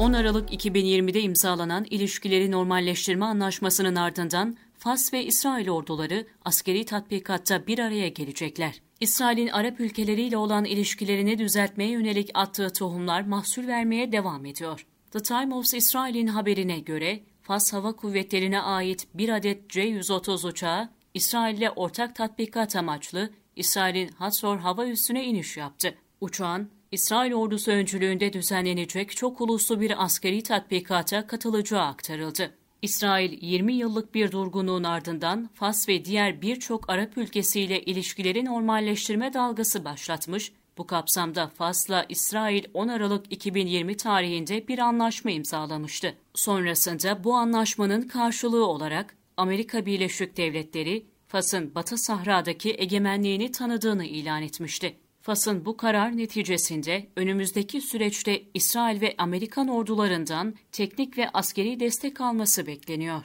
10 Aralık 2020'de imzalanan ilişkileri normalleştirme anlaşmasının ardından Fas ve İsrail orduları askeri tatbikatta bir araya gelecekler. İsrail'in Arap ülkeleriyle olan ilişkilerini düzeltmeye yönelik attığı tohumlar mahsul vermeye devam ediyor. The Time of İsrail'in haberine göre Fas Hava Kuvvetleri'ne ait bir adet C-130 uçağı İsrail'le ortak tatbikat amaçlı İsrail'in Hatzor hava üssüne iniş yaptı. Uçağın İsrail ordusu öncülüğünde düzenlenecek çok uluslu bir askeri tatbikata katılacağı aktarıldı. İsrail 20 yıllık bir durgunluğun ardından Fas ve diğer birçok Arap ülkesiyle ilişkileri normalleştirme dalgası başlatmış, bu kapsamda Fas'la İsrail 10 Aralık 2020 tarihinde bir anlaşma imzalamıştı. Sonrasında bu anlaşmanın karşılığı olarak Amerika Birleşik Devletleri, Fas'ın Batı Sahra'daki egemenliğini tanıdığını ilan etmişti. Fas'ın bu karar neticesinde önümüzdeki süreçte İsrail ve Amerikan ordularından teknik ve askeri destek alması bekleniyor.